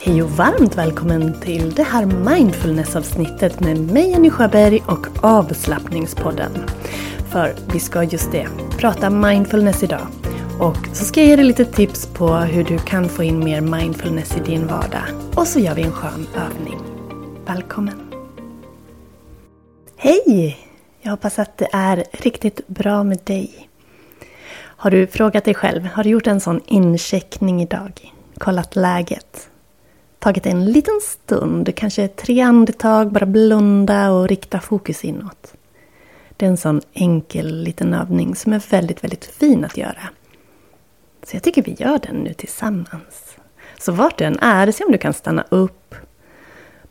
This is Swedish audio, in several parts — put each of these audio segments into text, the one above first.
Hej och varmt välkommen till det här mindfulness-avsnittet med mig Jenny Sjöberg och avslappningspodden. För vi ska just det, prata mindfulness idag. Och så ska jag ge dig lite tips på hur du kan få in mer mindfulness i din vardag. Och så gör vi en skön övning. Välkommen! Hej! Jag hoppas att det är riktigt bra med dig. Har du frågat dig själv, har du gjort en sån incheckning idag? Kollat läget? Tagit en liten stund, kanske tre andetag, bara blunda och rikta fokus inåt. Det är en sån enkel liten övning som är väldigt, väldigt fin att göra. Så jag tycker vi gör den nu tillsammans. Så vart du än är, se om du kan stanna upp.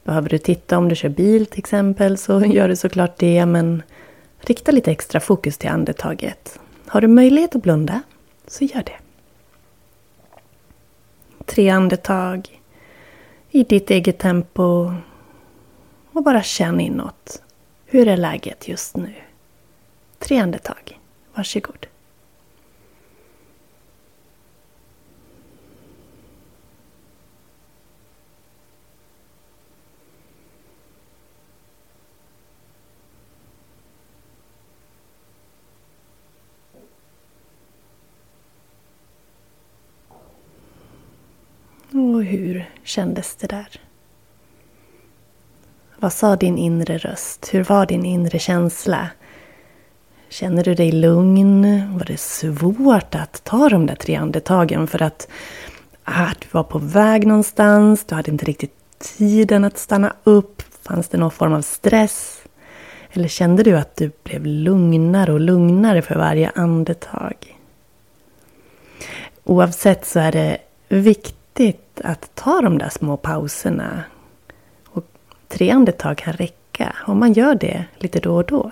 Behöver du titta om du kör bil till exempel så gör du såklart det, men rikta lite extra fokus till andetaget. Har du möjlighet att blunda, så gör det. Tre andetag i ditt eget tempo och bara känn inåt. Hur är läget just nu? Tre andetag. Varsågod. Och hur kändes det där? Vad sa din inre röst? Hur var din inre känsla? Känner du dig lugn? Var det svårt att ta de där tre andetagen för att ah, du var på väg någonstans, du hade inte riktigt tiden att stanna upp? Fanns det någon form av stress? Eller kände du att du blev lugnare och lugnare för varje andetag? Oavsett så är det viktigt att ta de där små pauserna. Och tre andetag kan räcka om man gör det lite då och då.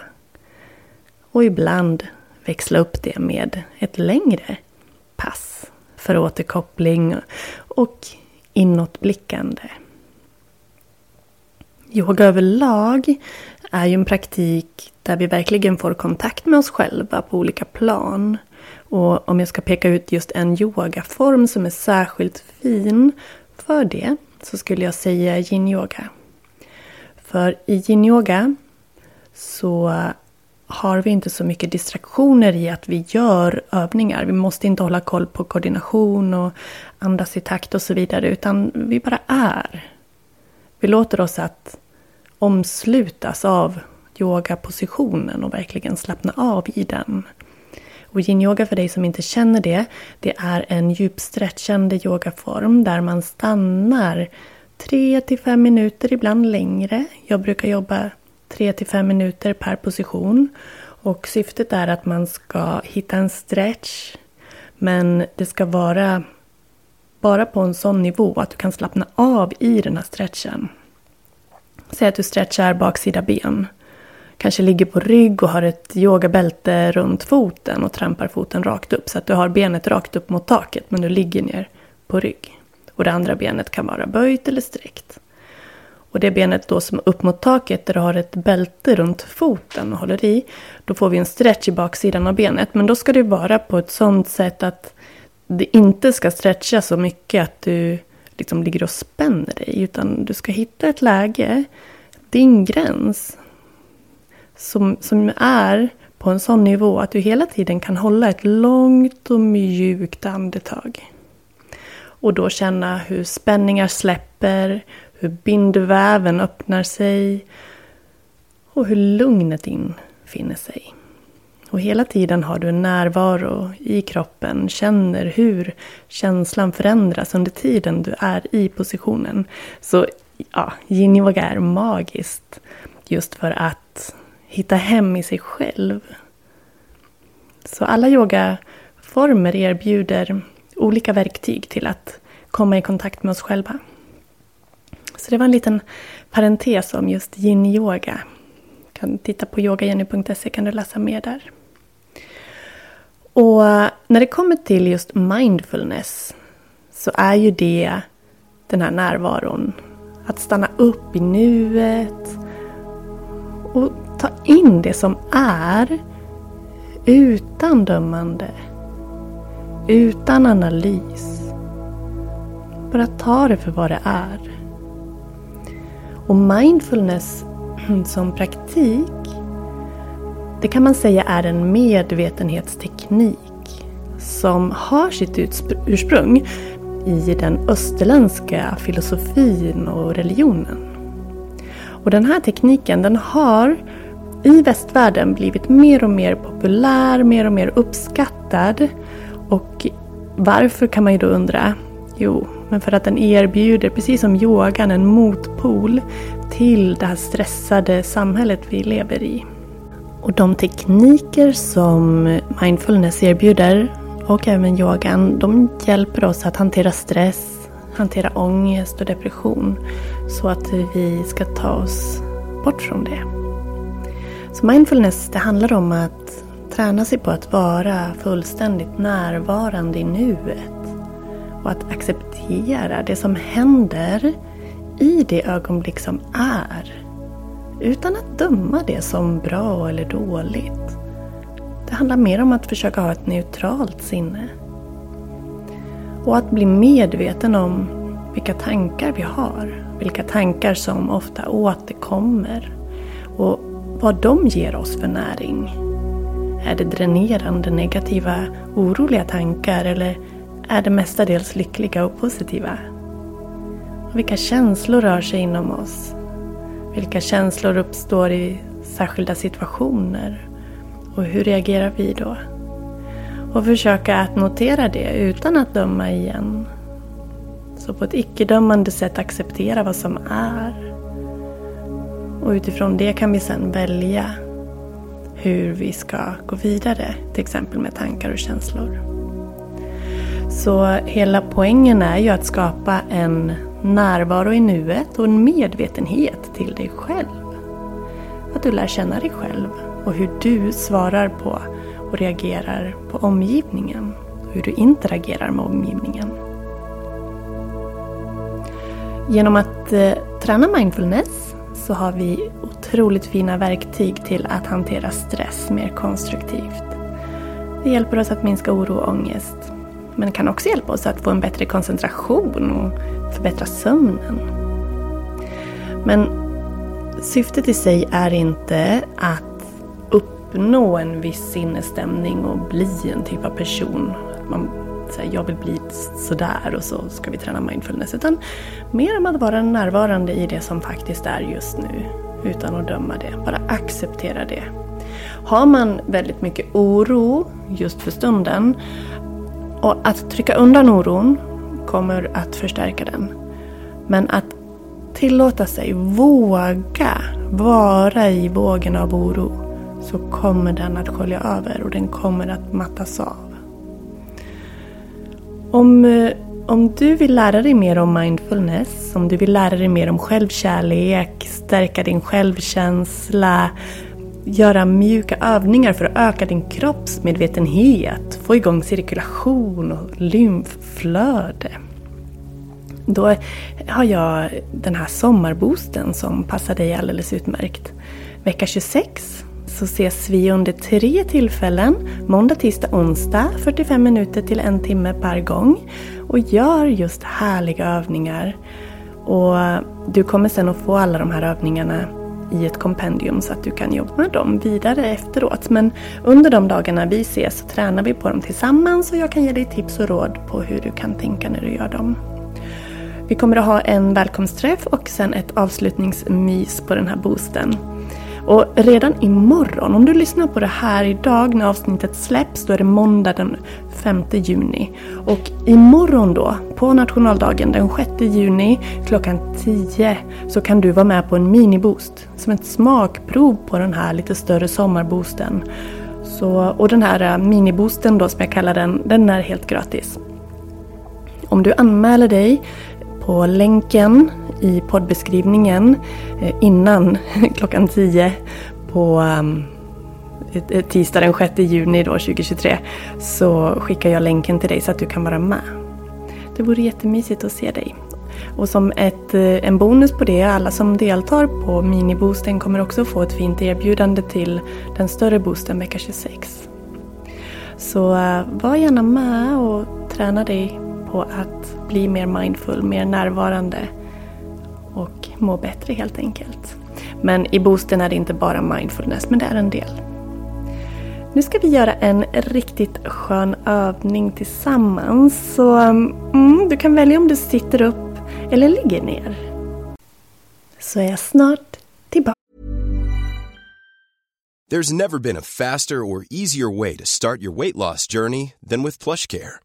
Och ibland växla upp det med ett längre pass för återkoppling och inåtblickande. Yoga överlag är ju en praktik där vi verkligen får kontakt med oss själva på olika plan. Och om jag ska peka ut just en yogaform som är särskilt fin för det så skulle jag säga yin-yoga. För i yin-yoga så har vi inte så mycket distraktioner i att vi gör övningar. Vi måste inte hålla koll på koordination och andas i takt och så vidare utan vi bara är. Vi låter oss att omslutas av yogapositionen och verkligen slappna av i den. Och yin-yoga för dig som inte känner det, det är en djupstretchande yogaform där man stannar 3 till 5 minuter, ibland längre. Jag brukar jobba 3 till 5 minuter per position. Och syftet är att man ska hitta en stretch. Men det ska vara bara på en sån nivå att du kan slappna av i den här stretchen. Säg att du stretchar baksida ben. Kanske ligger på rygg och har ett yogabälte runt foten och trampar foten rakt upp. Så att du har benet rakt upp mot taket men du ligger ner på rygg. Och det andra benet kan vara böjt eller sträckt. Och det benet då som är upp mot taket där du har ett bälte runt foten och håller i. Då får vi en stretch i baksidan av benet. Men då ska det vara på ett sånt sätt att det inte ska stretcha så mycket att du liksom ligger och spänner dig. Utan du ska hitta ett läge, din gräns, som, som är på en sån nivå att du hela tiden kan hålla ett långt och mjukt andetag. Och då känna hur spänningar släpper, hur bindväven öppnar sig och hur lugnet infinner sig. Och hela tiden har du en närvaro i kroppen, känner hur känslan förändras under tiden du är i positionen. Så ja, yin yoga är magiskt just för att hitta hem i sig själv. Så alla yogaformer erbjuder olika verktyg till att komma i kontakt med oss själva. Så det var en liten parentes om just yin-yoga. kan titta på yogajenny.se kan du läsa mer där. Och när det kommer till just mindfulness så är ju det den här närvaron. Att stanna upp i nuet och ta in det som är utan dömande, utan analys. Bara ta det för vad det är. Och mindfulness som praktik, det kan man säga är en medvetenhetsteknik som har sitt ursprung i den österländska filosofin och religionen. Och den här tekniken den har i västvärlden blivit mer och mer populär, mer och mer uppskattad. Och varför kan man ju då undra? Jo, men för att den erbjuder, precis som yogan, en motpol till det här stressade samhället vi lever i. Och de tekniker som mindfulness erbjuder och även yogan, de hjälper oss att hantera stress, hantera ångest och depression så att vi ska ta oss bort från det. Så mindfulness, det handlar om att träna sig på att vara fullständigt närvarande i nuet och att acceptera det som händer i det ögonblick som är. Utan att döma det som bra eller dåligt. Det handlar mer om att försöka ha ett neutralt sinne. Och att bli medveten om vilka tankar vi har. Vilka tankar som ofta återkommer. Och vad de ger oss för näring. Är det dränerande, negativa, oroliga tankar eller är det mestadels lyckliga och positiva? Och vilka känslor rör sig inom oss? Vilka känslor uppstår i särskilda situationer? Och hur reagerar vi då? Och försöka att notera det utan att döma igen. Så på ett icke-dömande sätt acceptera vad som är. Och utifrån det kan vi sedan välja hur vi ska gå vidare, till exempel med tankar och känslor. Så hela poängen är ju att skapa en närvaro i nuet och en medvetenhet till dig själv. Att du lär känna dig själv och hur du svarar på och reagerar på omgivningen. Hur du interagerar med omgivningen. Genom att eh, träna mindfulness så har vi otroligt fina verktyg till att hantera stress mer konstruktivt. Det hjälper oss att minska oro och ångest men kan också hjälpa oss att få en bättre koncentration och förbättra sömnen. Men syftet i sig är inte att uppnå en viss sinnesstämning och bli en typ av person. Man jag vill bli sådär och så ska vi träna mindfulness. Utan mer om att vara närvarande i det som faktiskt är just nu. Utan att döma det, bara acceptera det. Har man väldigt mycket oro just för stunden och att trycka undan oron kommer att förstärka den. Men att tillåta sig våga vara i vågen av oro så kommer den att skölja över och den kommer att mattas av. Om, eh, om du vill lära dig mer om mindfulness, om du vill lära dig mer om självkärlek, stärka din självkänsla, göra mjuka övningar för att öka din kroppsmedvetenhet, få igång cirkulation och lymfflöde. Då har jag den här sommarboosten som passar dig alldeles utmärkt. Vecka 26 så ses vi under tre tillfällen, måndag, tisdag, onsdag, 45 minuter till en timme per gång och gör just härliga övningar. Och du kommer sen att få alla de här övningarna i ett kompendium så att du kan jobba med dem vidare efteråt. Men under de dagarna vi ses så tränar vi på dem tillsammans och jag kan ge dig tips och råd på hur du kan tänka när du gör dem. Vi kommer att ha en välkomstträff och sen ett avslutningsmys på den här boosten. Och redan imorgon, om du lyssnar på det här idag när avsnittet släpps, då är det måndag den 5 juni. Och imorgon då, på nationaldagen den 6 juni klockan 10 så kan du vara med på en miniboost. Som ett smakprov på den här lite större sommarboosten. Så, och den här äh, miniboosten då som jag kallar den, den är helt gratis. Om du anmäler dig på länken i poddbeskrivningen eh, innan klockan 10 på ehm, tisdag den 6 juni då, 2023 så skickar jag länken till dig så att du kan vara med. Det vore jättemysigt att se dig. Och som ett, eh, en bonus på det, alla som deltar på miniboosten kommer också få ett fint erbjudande till den större boosten vecka 26. Så eh, var gärna med och träna dig på att bli mer mindful, mer närvarande och må bättre helt enkelt. Men i boosten är det inte bara mindfulness, men det är en del. Nu ska vi göra en riktigt skön övning tillsammans. Så mm, du kan välja om du sitter upp eller ligger ner. Så är jag snart tillbaka. There's never been a faster or easier way to start your weight loss journey than with plush care.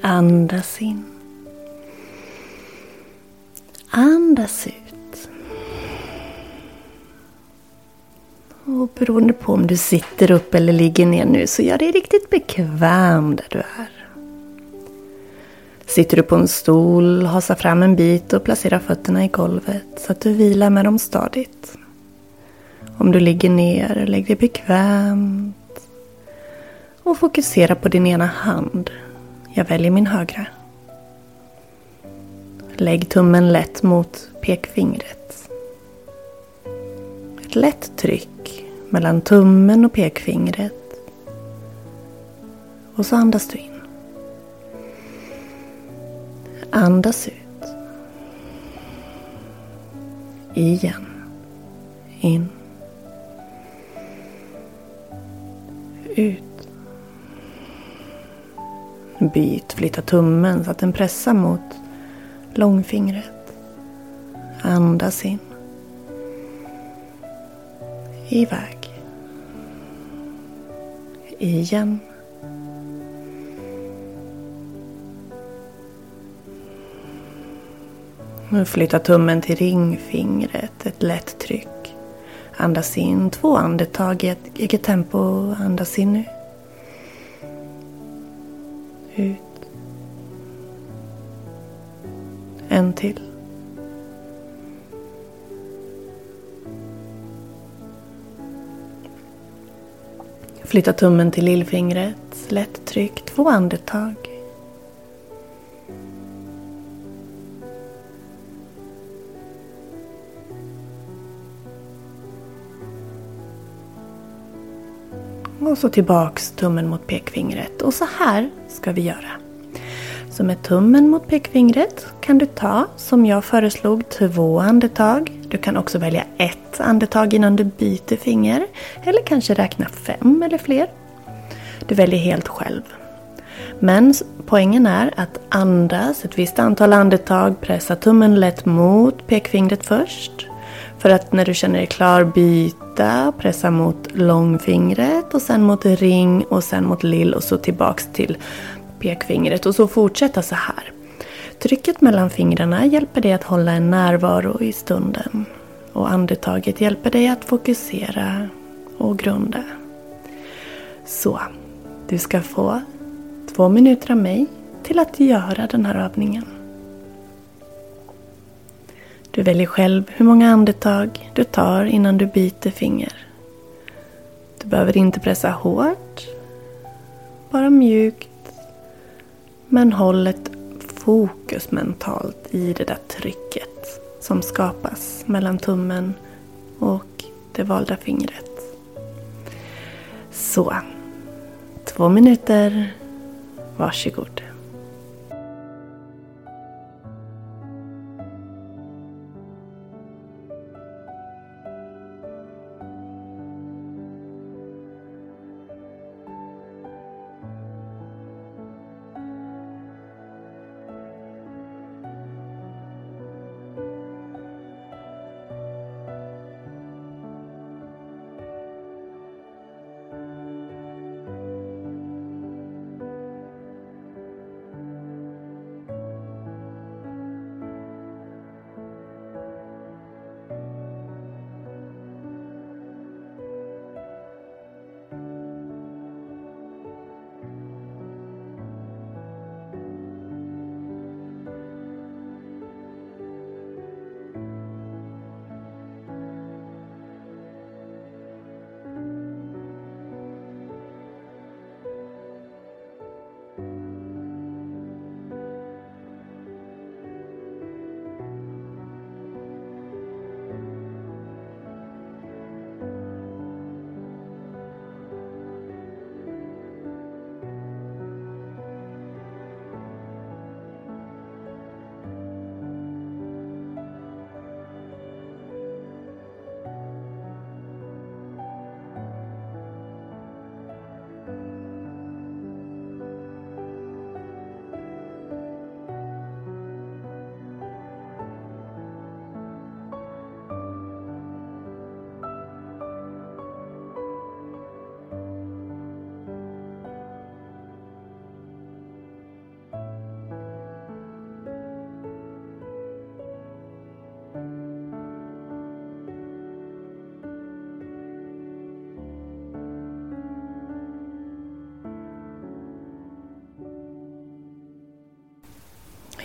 Andas in. Andas ut. Och beroende på om du sitter upp eller ligger ner nu så gör dig riktigt bekväm där du är. Sitter du på en stol, hasa fram en bit och placera fötterna i golvet så att du vilar med dem stadigt. Om du ligger ner, lägg dig bekvämt. Och fokusera på din ena hand jag väljer min högra. Lägg tummen lätt mot pekfingret. Ett lätt tryck mellan tummen och pekfingret. Och så andas du in. Andas ut. Igen. In. Ut. Byt, flytta tummen så att den pressar mot långfingret. Andas in. Iväg. Igen. Nu flytta tummen till ringfingret, ett lätt tryck. Andas in två andetag i ett eget tempo. Andas in nu ut. En till. Flytta tummen till lillfingret. Lätt tryck två andetag. Och så tillbaks tummen mot pekfingret. Och så här ska vi göra. Så med tummen mot pekfingret kan du ta, som jag föreslog, två andetag. Du kan också välja ett andetag innan du byter finger. Eller kanske räkna fem eller fler. Du väljer helt själv. Men poängen är att andas ett visst antal andetag, pressa tummen lätt mot pekfingret först. För att när du känner dig klar byt byta, pressa mot långfingret och sen mot ring och sen mot lill och så tillbaks till pekfingret och så fortsätta så här. Trycket mellan fingrarna hjälper dig att hålla en närvaro i stunden. Och andetaget hjälper dig att fokusera och grunda. Så, du ska få två minuter av mig till att göra den här övningen. Du väljer själv hur många andetag du tar innan du byter finger. Du behöver inte pressa hårt, bara mjukt. Men håll ett fokus mentalt i det där trycket som skapas mellan tummen och det valda fingret. Så, två minuter Varsågod.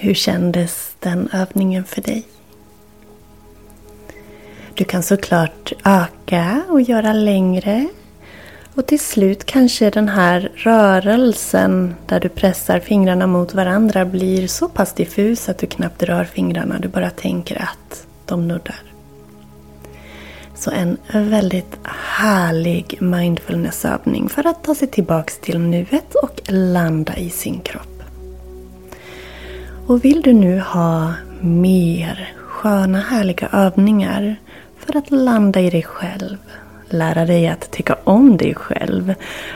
Hur kändes den övningen för dig? Du kan såklart öka och göra längre. Och till slut kanske den här rörelsen där du pressar fingrarna mot varandra blir så pass diffus att du knappt rör fingrarna. Du bara tänker att de nuddar. Så en väldigt härlig mindfulnessövning för att ta sig tillbaks till nuet och landa i sin kropp. Och vill du nu ha mer sköna härliga övningar för att landa i dig själv, lära dig att tycka om dig själv,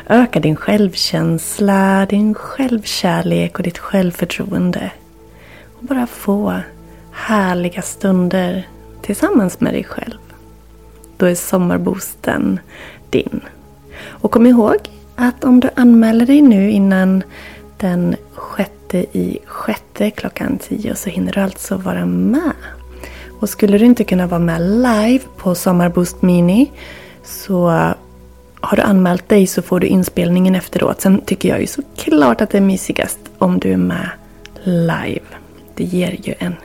öka din självkänsla, din självkärlek och ditt självförtroende. Och bara få härliga stunder tillsammans med dig själv. Då är sommarboosten din. Och kom ihåg att om du anmäler dig nu innan den sjätte i sjätte klockan tio så hinner du alltså vara med. Och skulle du inte kunna vara med live på Sommarboost Mini så har du anmält dig så får du inspelningen efteråt. Sen tycker jag ju såklart att det är mysigast om du är med live. Det ger ju en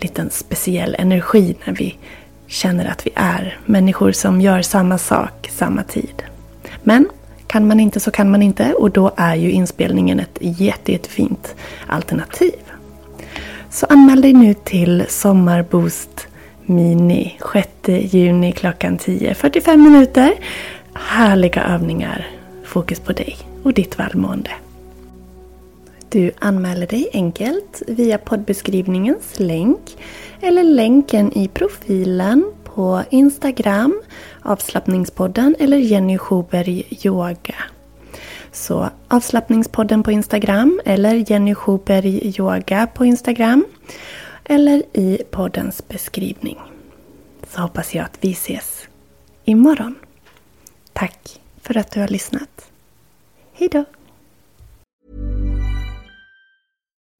liten speciell energi när vi känner att vi är människor som gör samma sak samma tid. Men kan man inte så kan man inte och då är ju inspelningen ett jätte, jättefint alternativ. Så anmäl dig nu till Sommarboost Mini 6 juni klockan 10. 45 minuter. Härliga övningar. Fokus på dig och ditt välmående. Du anmäler dig enkelt via poddbeskrivningens länk eller länken i profilen på Instagram, avslappningspodden eller Jenny Schuberg Yoga. Så avslappningspodden på Instagram eller Jenny Schuberg Yoga på Instagram eller i poddens beskrivning. Så hoppas jag att vi ses imorgon. Tack för att du har lyssnat. Hejdå!